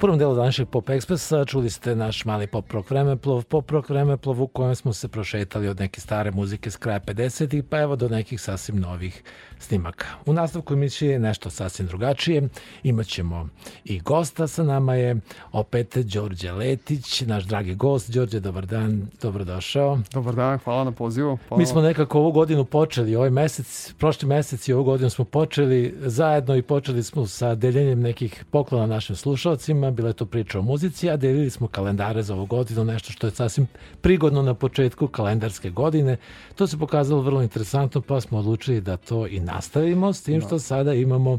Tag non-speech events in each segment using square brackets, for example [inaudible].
prvom delu današnjeg Pop Ekspresa čuli ste naš mali pop rock vremeplov, pop rock vremeplov u kojem smo se prošetali od neke stare muzike s kraja 50-ih pa evo do nekih sasvim novih snimaka. U nastavku emisije je nešto sasvim drugačije. Imaćemo i gosta sa nama je opet Đorđe Letić, naš dragi gost. Đorđe, dobar dan, dobrodošao. Dobar dan, hvala na pozivu. Hvala. Mi smo nekako ovu godinu počeli, ovaj mesec, prošli mesec i ovu godinu smo počeli zajedno i počeli smo sa deljenjem nekih poklona našim slušalcima. Bila je to priča o muzici, a delili smo kalendare za ovu godinu, nešto što je sasvim prigodno na početku kalendarske godine. To se pokazalo vrlo interesantno, pa smo odlučili da to i nastavimo s tim što da. sada imamo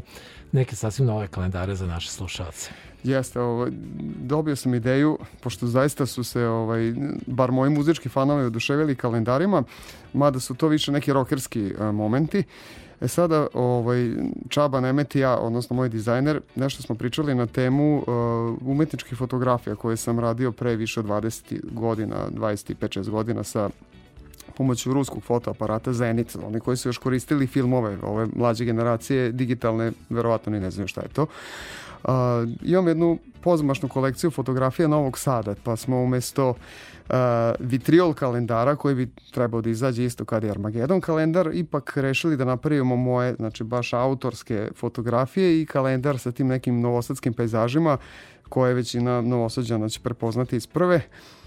neke sasvim nove kalendare za naše slušalce. Jeste, ovaj, dobio sam ideju, pošto zaista su se, ovaj, bar moji muzički fanovi oduševili kalendarima, mada su to više neki rokerski a, momenti. E sada, ovaj, Čaba Nemet i ja, odnosno moj dizajner, nešto smo pričali na temu uh, umetničkih fotografija koje sam radio pre više od 20 godina, 25-6 godina sa pomoću ruskog fotoaparata Zenit, oni koji su još koristili filmove, ove mlađe generacije, digitalne, verovatno ni ne znaju šta je to. Uh, imam jednu pozamašnu kolekciju fotografija Novog Sada, pa smo umesto uh, vitriol kalendara koji bi trebao da izađe isto kad je Armagedon kalendar, ipak rešili da napravimo moje, znači baš autorske fotografije i kalendar sa tim nekim novosadskim pejzažima koje većina novosađana će prepoznati iz prve. Uh,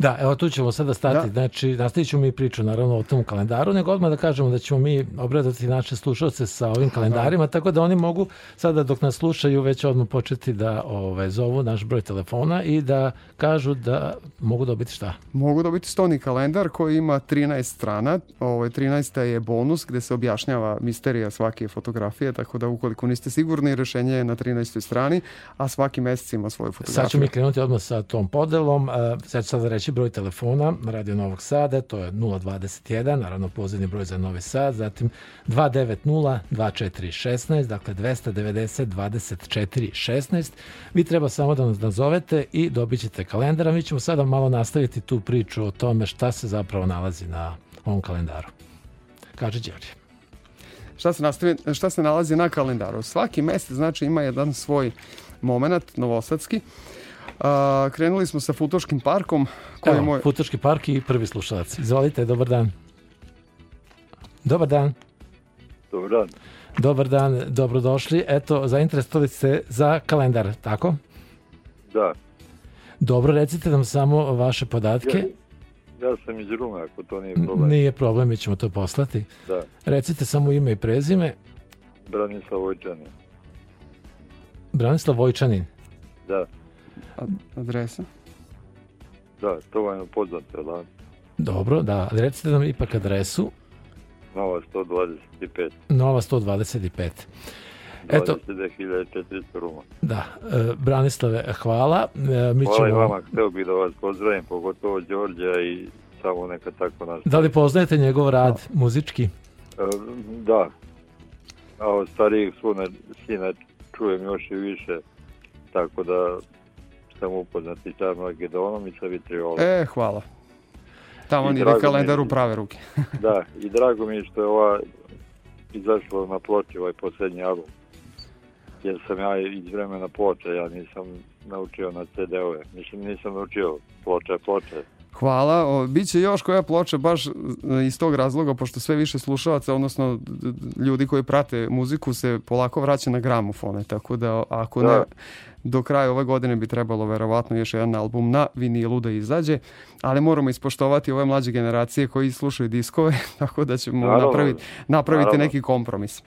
Da, evo tu ćemo sada stati. Da. Znači, nastavit ćemo mi priču naravno o tom kalendaru, nego odmah da kažemo da ćemo mi obradati naše slušalce sa ovim da. kalendarima, da. tako da oni mogu sada dok nas slušaju već odmah početi da ove, zovu naš broj telefona i da kažu da mogu dobiti šta? Mogu dobiti stoni kalendar koji ima 13 strana. Ovo, 13. je bonus gde se objašnjava misterija svake fotografije, tako da ukoliko niste sigurni, rešenje je na 13. strani, a svaki mesec ima svoju fotografiju. Sad ćemo mi krenuti odmah sa tom podelom. Sad ću sada reći Treći broj telefona na Radio Novog Sada, to je 021, naravno pozivni broj za Novi Sad, zatim 290 2416, dakle 290 24 16. Vi treba samo da nas nazovete i dobit ćete kalendar, mi ćemo sada malo nastaviti tu priču o tome šta se zapravo nalazi na ovom kalendaru. Kaže Đorđe. Šta se, nastavi, šta se nalazi na kalendaru? Svaki mesec znači ima jedan svoj moment novosadski. A, krenuli smo sa Futoškim parkom. Koji Evo, moj... Futoški park i prvi slušalac. Izvolite, dobar dan. Dobar dan. Dobar dan. Dobar dan, dobrodošli. Eto, zainteresovali ste za kalendar, tako? Da. Dobro, recite nam samo vaše podatke. Ja, ja sam iz Rume, ako to nije problem. Nije problem, mi ćemo to poslati. Da. Recite samo ime i prezime. Branislav Vojčanin. Branislav Vojčanin? Da adresa? Da, to vam je poznato, da. Dobro, da, recite nam ipak adresu. Nova 125. Nova 125. Eto, 22.400 ruma. Da, e, Branislave, hvala. E, mi hvala ćemo... i vama, hteo bih da vas pozdravim, pogotovo Đorđa i samo neka tako naš. Da li poznajete njegov rad da. muzički? E, da, a od starijih svuna sina čujem još i više, tako da sam upoznat i sa Magedonom i sa Vitriolom. E, hvala. Tamo ide kalendar u prave ruke. [laughs] da, i drago mi je što je ova izašlo na ploči ovaj poslednji album. Jer sam ja iz vremena ploča, ja nisam naučio na CD-ove. Mislim, nisam naučio ploče, ploče. Hvala. O, biće još koja ploča baš e, iz tog razloga, pošto sve više slušalaca, odnosno ljudi koji prate muziku se polako vraća na gramofone, tako da ako da. ne do kraja ove godine bi trebalo verovatno još jedan album na vinilu da izađe, ali moramo ispoštovati ove mlađe generacije koji slušaju diskove, [laughs] tako da ćemo naravno, napraviti, napraviti naravno. neki kompromis.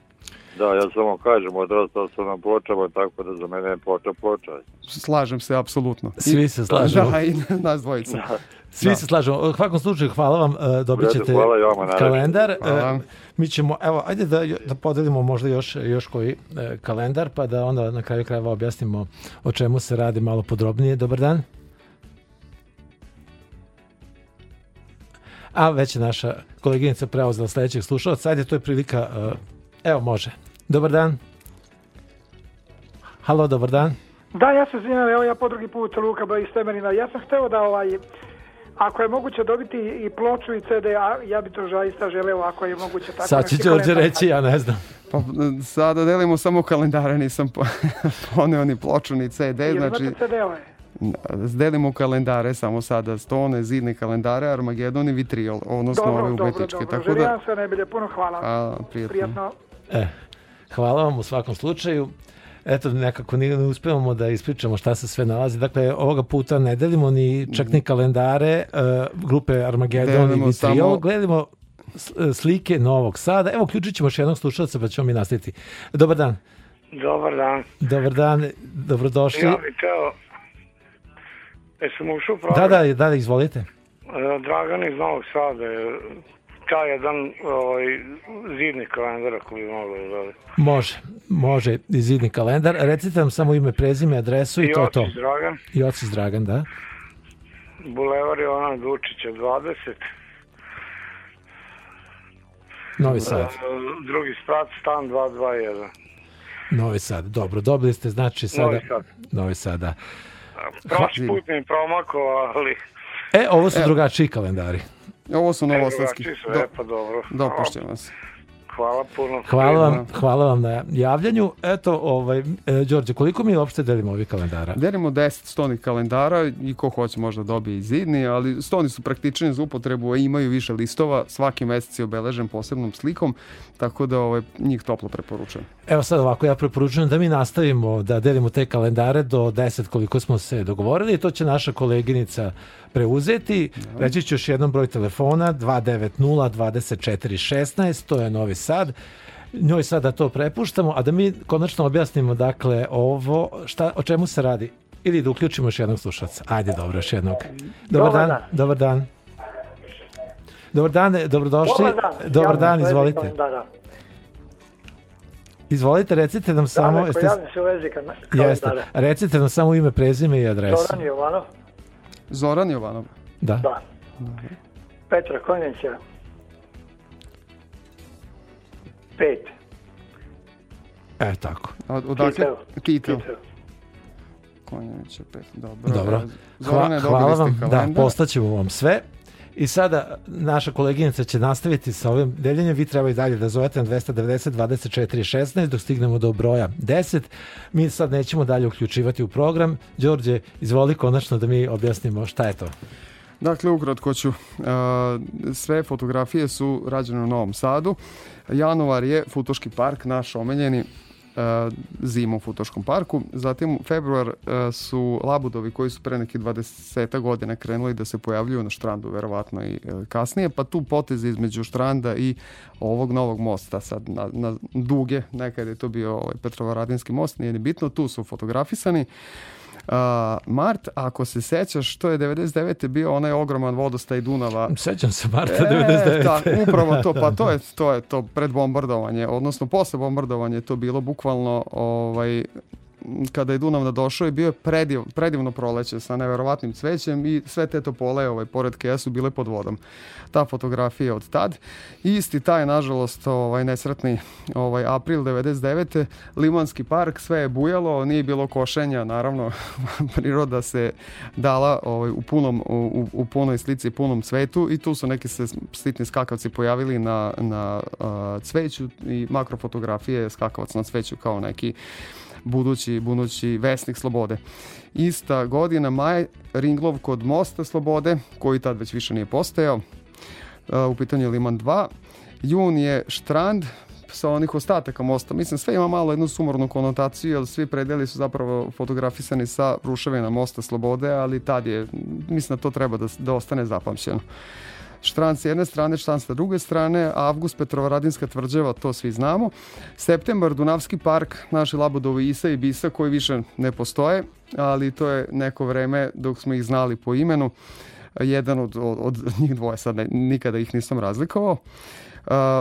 Da, ja samo kažem, odrastao sam na pločama, tako da za mene je ploča ploča. Slažem se, apsolutno. Svi se slažemo. Da, i [laughs] nas dvojica. Da. Svi da. se slažemo. U svakom slučaju, hvala vam, e, dobit ćete hvala kalendar. E, hvala. Mi ćemo, evo, ajde da, da podelimo možda još, još koji e, kalendar, pa da onda na kraju krajeva objasnimo o čemu se radi malo podrobnije. Dobar dan. A već je naša koleginica preuzela sledećeg slušalaca. Ajde, to je prilika, evo može. Dobar dan. Halo, dobar dan. Da, ja se izvinjam, evo ja po drugi put Luka iz Temerina. Ja sam hteo da ovaj ako je moguće dobiti i ploču i CD, a ja bi to zaista želeo ako je moguće tako. Sad će Đorđe reći, ja ne znam. Pa, sada delimo samo kalendare, nisam po, [laughs] poneo ni ploču ni CD, Jel znači imate CD-ove? delimo kalendare samo sada, stone, zidne kalendare, Armagedon i Vitriol, odnosno Dobro, ove dobro, umetničke. dobro. Tako Želim da, vam sve najbolje, puno hvala. a, prijatno. Prijatno. E, hvala vam u svakom slučaju. Eto, nekako ni- ne uspevamo da ispričamo šta se sve nalazi. Dakle, ovoga puta ne delimo ni čak ni kalendare e, grupe Armagedon i Vitriol. samo- Gledamo s- e, slike Novog Sada. Evo, uključit ćemo još jednog slušalca pa ćemo mi nastaviti. Dobar dan. Dobar dan. Dobar dan, dobrodošli. Ja bih teo... Jesam ušao u Da, program? da, da, izvolite. E, Dragan iz Novog Sada je taj jedan ovaj, zidni kalendar ako bi mogli da zove. Može, može i zidni kalendar. Recite nam samo ime, prezime, adresu i, to je to. otac Dragan, I ocis Dragan, da. Bulevar Jovana Dučića 20, Novi Sad. e, drugi sprat, stan 221. Novi Sad, dobro. Dobili ste znači sada... Novi Sad. Novi Sad, da. Prošli put mi je promakao, ali E, ovo su drugačiji kalendari. Ovo su novosadski. drugačiji su, Do, e pa dobro. dopušćam vas. Hvala puno. Hvala vam, hvala vam na javljanju. Eto, ovaj, e, Đorđe, koliko mi uopšte delimo ovih kalendara? Delimo 10 stonih kalendara i ko hoće možda dobije i zidni, ali stoni su praktični za upotrebu, a imaju više listova, svaki mesec je obeležen posebnom slikom, tako da ovaj, njih toplo preporučujem. Evo sad ovako, ja preporučujem da mi nastavimo da delimo te kalendare do 10 koliko smo se dogovorili. To će naša koleginica preuzeti. Reći ću još jednom broj telefona 290 24 16, to je Novi Sad. Njoj sada to prepuštamo, a da mi konačno objasnimo dakle ovo, šta, o čemu se radi. Ili da uključimo još jednog slušaca. Ajde, dobro, još jednog. Dobar, Dobar dan. dan. Dobar dan. Dobar dan, dobrodošli. Dobar dan. Dobar dan, se u vezi izvolite. Izvolite, recite nam samo... Samo, jeste- se u vezi kal- Jeste. kalendara. Recite nam samo ime, prezime i adresu. Zoran Jovanov, Zoran Jovanov. Da. da. Petra Konjića, pet. E, tako. A odakle? Konjević je pet. Dobro. Dobro. Zorane, Hva, hvala vam. Da, postaćemo vam sve. I sada naša koleginica će nastaviti sa ovim deljenjem. Vi treba i dalje da zovete na 290 24 16 dok stignemo do broja 10. Mi sad nećemo dalje uključivati u program. Đorđe, izvoli konačno da mi objasnimo šta je to. Dakle, ukratko ću. Uh, sve fotografije su rađene u Novom Sadu. Januar je Futoški park, naš omeljeni uh, zima u Futoškom parku. Zatim februar uh, su labudovi koji su pre nekih 20 godina krenuli da se pojavljuju na štrandu, verovatno i kasnije, pa tu poteze između štranda i ovog novog mosta, sad na, na duge, nekad je to bio ovaj Petrovaradinski most, nije ni bitno, tu su fotografisani. Uh, Mart, ako se sećaš, to je 99. bio onaj ogroman vodostaj Dunava. Sećam se Marta E, 99. tak, upravo to, pa to je, to je to pred bombardovanje, odnosno posle bombardovanja je to bilo bukvalno ovaj, kada je Dunav nadošao i bio je prediv, predivno proleće sa neverovatnim cvećem i sve te topole ovaj, pored Keja su bile pod vodom. Ta fotografija od tad. Isti taj, nažalost, ovaj, nesretni ovaj, april 99. Limanski park, sve je bujalo, nije bilo košenja, naravno, [laughs] priroda se dala ovaj, u, punom, u, u punoj slici punom cvetu i tu su neki se sitni skakavci pojavili na, na a, cveću i makrofotografije skakavac na cveću kao neki budući, budući vesnik slobode. Ista godina, maj, Ringlov kod mosta slobode, koji tad već više nije postojao. A, U pitanju Liman 2. Jun je Štrand, sa onih ostataka mosta. Mislim, sve ima malo jednu sumornu konotaciju, jer svi predeli su zapravo fotografisani sa ruševina mosta Slobode, ali tad je, mislim da to treba da, da ostane zapamćeno. Štrand s jedne strane, Štrand sa druge strane, Avgust Petrovaradinska tvrđava, to svi znamo. Septembar, Dunavski park, naši labudovi Isa i Bisa koji više ne postoje, ali to je neko vreme dok smo ih znali po imenu. Jedan od, od, od njih dvoje, sad ne, nikada ih nisam razlikovao.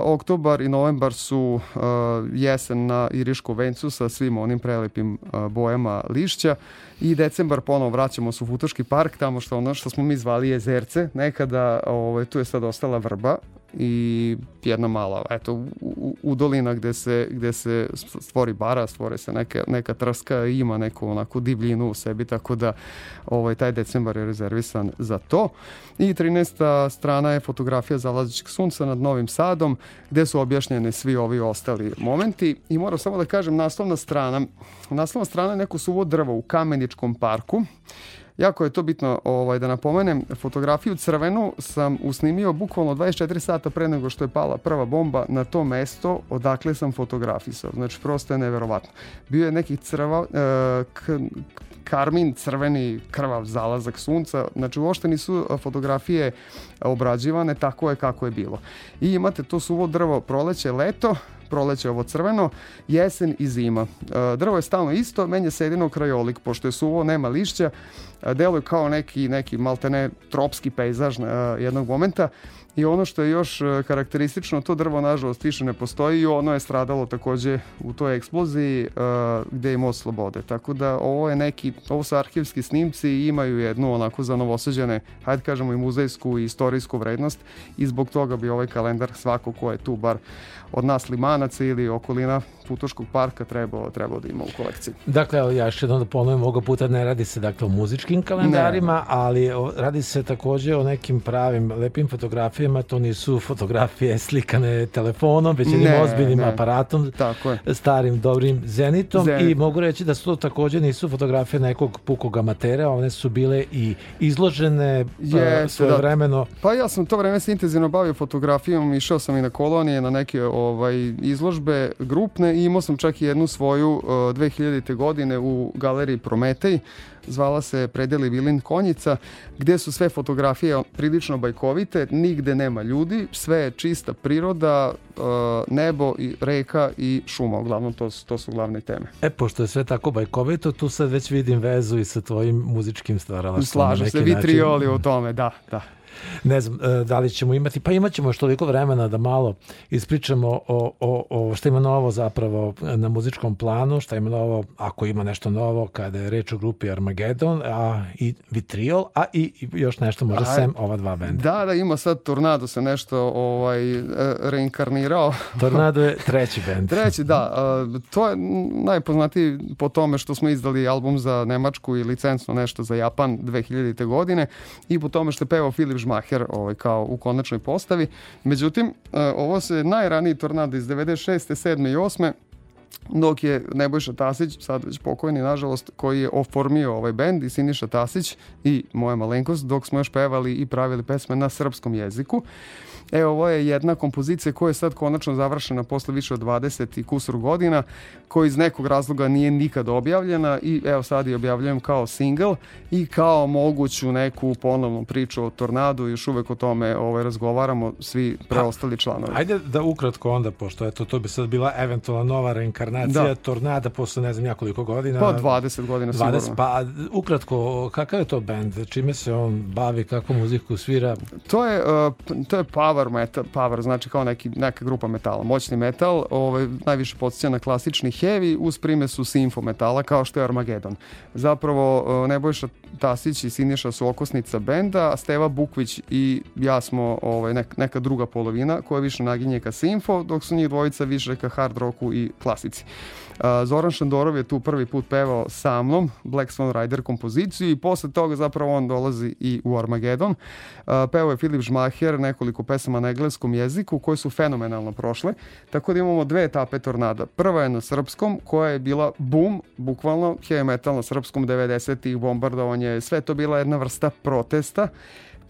Oktobar i novembar su jesen na Irišku vencu sa svim onim prelepim bojama lišća i decembar ponovo vraćamo se u Futoški park, tamo što ono što smo mi zvali jezerce, nekada ovaj, tu je sad ostala vrba i jedna mala eto u, u dolina gde se, gde se stvori bara, stvore se neka, neka trska i ima neku onako divljinu u sebi, tako da ovaj, taj decembar je rezervisan za to. I 13. strana je fotografija zalazićeg sunca nad Novim Sadom, gde su objašnjene svi ovi ostali momenti i moram samo da kažem naslovna strana, naslovna strana je neko suvo drvo u Kameničkom parku Jako je to bitno ovaj, da napomenem, fotografiju crvenu sam usnimio bukvalno 24 sata pre nego što je pala prva bomba na to mesto odakle sam fotografisao. Znači, prosto je neverovatno. Bio je neki crva, e, karmin, crveni krvav zalazak sunca, znači uopšte nisu fotografije obrađivane, tako je kako je bilo. I imate to suvo drvo proleće, leto, proleće ovo crveno, jesen i zima. E, drvo je stalno isto, menja se jedino krajolik, pošto je suvo, nema lišća, e, deluje kao neki, neki maltene tropski pejzaž e, jednog momenta I ono što je još karakteristično, to drvo nažalost više ne postoji i ono je stradalo takođe u toj eksploziji uh, gde je most slobode. Tako da ovo je neki, ovo su arhivski snimci i imaju jednu onako za novosađene, hajde kažemo i muzejsku i istorijsku vrednost i zbog toga bi ovaj kalendar svako ko je tu bar od nas a céli okolina. Futoškog parka trebao, trebao da ima u kolekciji. Dakle, evo, ja još jednom da ponovim, ovoga puta ne radi se dakle o muzičkim kalendarima, ne. ali radi se takođe o nekim pravim, lepim fotografijama, to nisu fotografije slikane telefonom, već jednim ozbiljnim ne. aparatom, Tako je. starim, dobrim zenitom Zenit. i mogu reći da su to takođe nisu fotografije nekog pukog amatera, one su bile i izložene Jeste, svoje da. vremeno. Pa ja sam to vreme se intenzivno bavio fotografijom, išao sam i na kolonije, na neke ovaj, izložbe grupne i imao sam čak i jednu svoju uh, 2000. godine u galeriji Prometej, zvala se Predeli Vilin Konjica, gde su sve fotografije prilično bajkovite, nigde nema ljudi, sve je čista priroda, uh, nebo i reka i šuma, uglavnom to, to su glavne teme. E, pošto je sve tako bajkovito, tu sad već vidim vezu i sa tvojim muzičkim stvaralaštvom. Slažem se, vitrioli u tome, da, da ne znam e, da li ćemo imati, pa imat ćemo još toliko vremena da malo ispričamo o, o, o šta ima novo zapravo na muzičkom planu, šta ima novo, ako ima nešto novo kada je reč o grupi Armageddon a, i Vitriol, a i, još nešto možda a, sem ova dva benda. Da, da, ima sad Tornado se nešto ovaj, e, reinkarnirao. Tornado je [laughs] treći bend. treći, da. To je najpoznatiji po tome što smo izdali album za Nemačku i licencno nešto za Japan 2000. godine i po tome što je pevao Filip Žmaher ovaj, kao u konačnoj postavi. Međutim, e, ovo se najraniji tornado iz 96. 7. i 8 dok je Nebojša Tasić, sad već pokojni nažalost, koji je oformio ovaj bend i Siniša Tasić i moja malenkost, dok smo još pevali i pravili pesme na srpskom jeziku. Uh, E, ovo je jedna kompozicija koja je sad konačno završena posle više od 20 i kusur godina, koja iz nekog razloga nije nikad objavljena i evo sad je objavljujem kao single i kao moguću neku ponovnu priču o tornadu, još uvek o tome ovaj, razgovaramo svi preostali članovi. Ajde da ukratko onda, pošto eto, to bi sad bila eventualna nova reinkarnacija da. tornada posle ne znam nekoliko godina. Pa 20 godina 20, sigurno. Pa ukratko, kakav je to bend? Čime se on bavi, kakvu muziku svira? To je, uh, to je power power metal, power znači kao neki, neka grupa metala, moćni metal, ovaj, najviše podsjeća na klasični heavy uz primesu simfo metala kao što je Armageddon. Zapravo eh, Nebojša Tasić i Siniša su okosnica benda, a Steva Bukvić i ja smo ovaj, neka, neka druga polovina koja više naginje ka simfo, dok su njih dvojica više ka hard rocku i klasici. Zoran Šandorov je tu prvi put pevao sa mnom Black Swan Rider kompoziciju i posle toga zapravo on dolazi i u Armageddon. Pevao je Filip Žmaher nekoliko pesama na engleskom jeziku koje su fenomenalno prošle. Tako da imamo dve etape Tornada. Prva je na srpskom koja je bila boom, bukvalno heavy metal na srpskom 90-ih, bombardovanje, sve to bila jedna vrsta protesta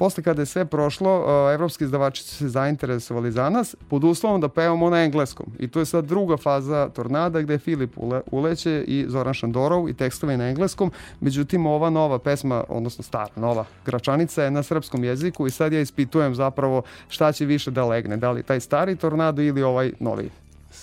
Posle kada je sve prošlo, evropski izdavači su se zainteresovali za nas pod uslovom da pevamo na engleskom. I to je sad druga faza Tornada gde Filip ule, uleće i Zoran Šandorov i tekstove na engleskom. Međutim, ova nova pesma, odnosno stara, nova Gračanica je na srpskom jeziku i sad ja ispitujem zapravo šta će više da legne. Da li taj stari Tornado ili ovaj novi.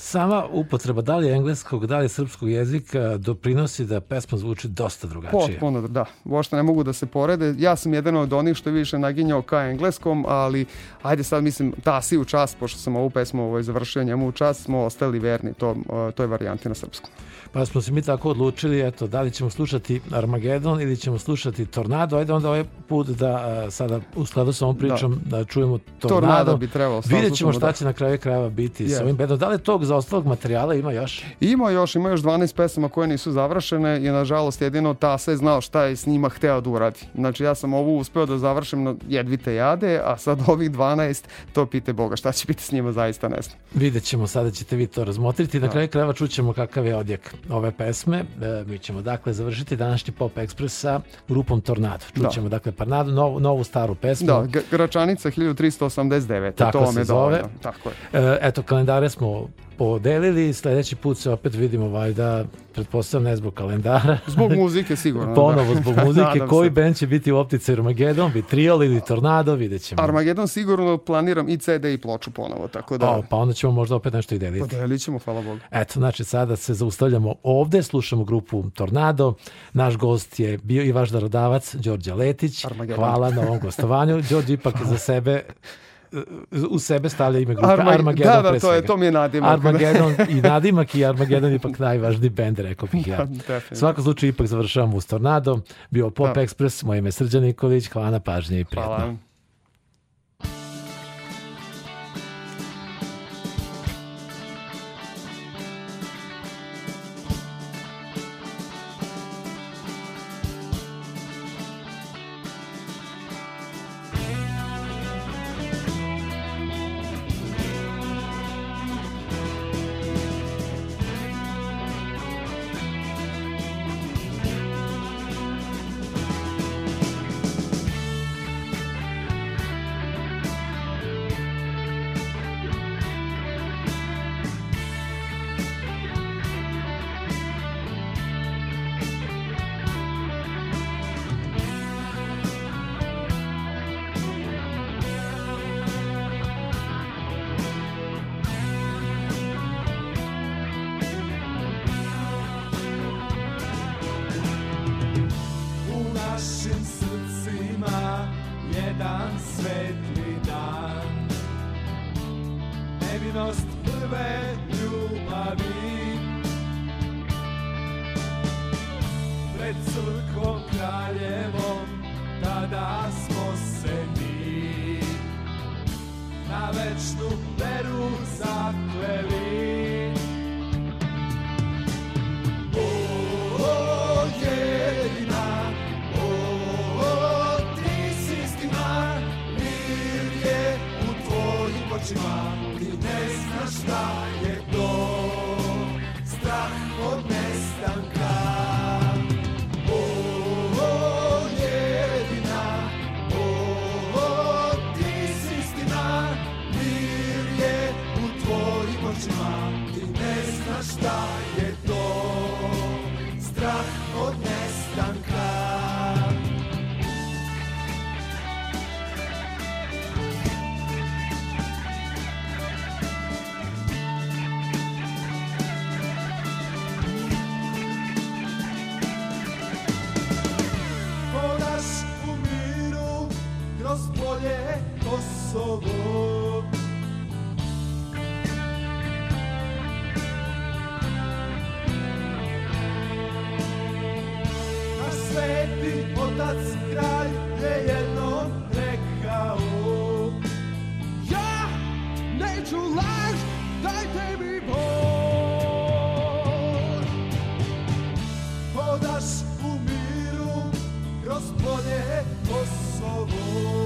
Sama upotreba da li engleskog, da li srpskog jezika doprinosi da pesma zvuči dosta drugačije. Potpuno, da. Uošte ne mogu da se porede. Ja sam jedan od onih što je više naginjao ka engleskom, ali ajde sad mislim Tasi u čast, pošto sam ovu pesmu ovaj, završio njemu u čast, smo ostali verni to, toj varijanti na srpskom. Pa smo se mi tako odlučili, eto, da li ćemo slušati Armagedon ili ćemo slušati Tornado. Ajde onda ovaj put da a, sada u skladu sa ovom da. pričom da, da čujemo Tornado. Tornado bi trebalo. Vidjet ćemo šta da. će na kraju krajeva biti yeah. sa ovim bedom. Da li tog za ostalog materijala ima još? Ima još, ima još 12 pesama koje nisu završene i nažalost jedino ta sve znao šta je s njima hteo da uradi. Znači ja sam ovu uspeo da završim na jedvite jade, a sad ovih 12 to pite Boga šta će biti s njima zaista ne znam. Vidjet ćemo, sada ćete vi to razmotriti. Na da. kraju krajeva čućemo kakav je odjek ove pesme. E, mi ćemo dakle završiti današnji Pop Express sa grupom Tornado. Čućemo da. dakle Parnado, novu, novu staru pesmu. Da, Gračanica 1389. Tako to se zove. Dovoljno. Tako je. E, eto, kalendare smo podelili, sledeći put se opet vidimo valjda, pretpostavljam ne zbog kalendara. Zbog muzike sigurno. Ponovo zbog [laughs] muzike. Koji band će biti u optici Armagedon, bi Triol ili Tornado, vidjet ćemo. Armagedon sigurno planiram i CD i ploču ponovo, tako da... O, pa onda ćemo možda opet nešto i deliti. Podelit ćemo, hvala Bogu. Eto, znači sada se zaustavljamo ovde, slušamo grupu Tornado. Naš gost je bio i vaš darodavac, Đorđe Letić. Armagedon. Hvala na ovom gostovanju. Đorđe ipak za sebe u sebe stavlja ime grupe Arma, Armageddon da, da, to je, to mi je nadimak. Armageddon [laughs] i nadimak i Armageddon ipak najvažniji bend, rekao bih ja. Svako slučaj ipak završavamo uz Tornado. Bio Pop da. Express, moje ime Srđan Nikolić, hvala na pažnje i prijatno. Hvala. hodaš u miru kroz polje Kosovo.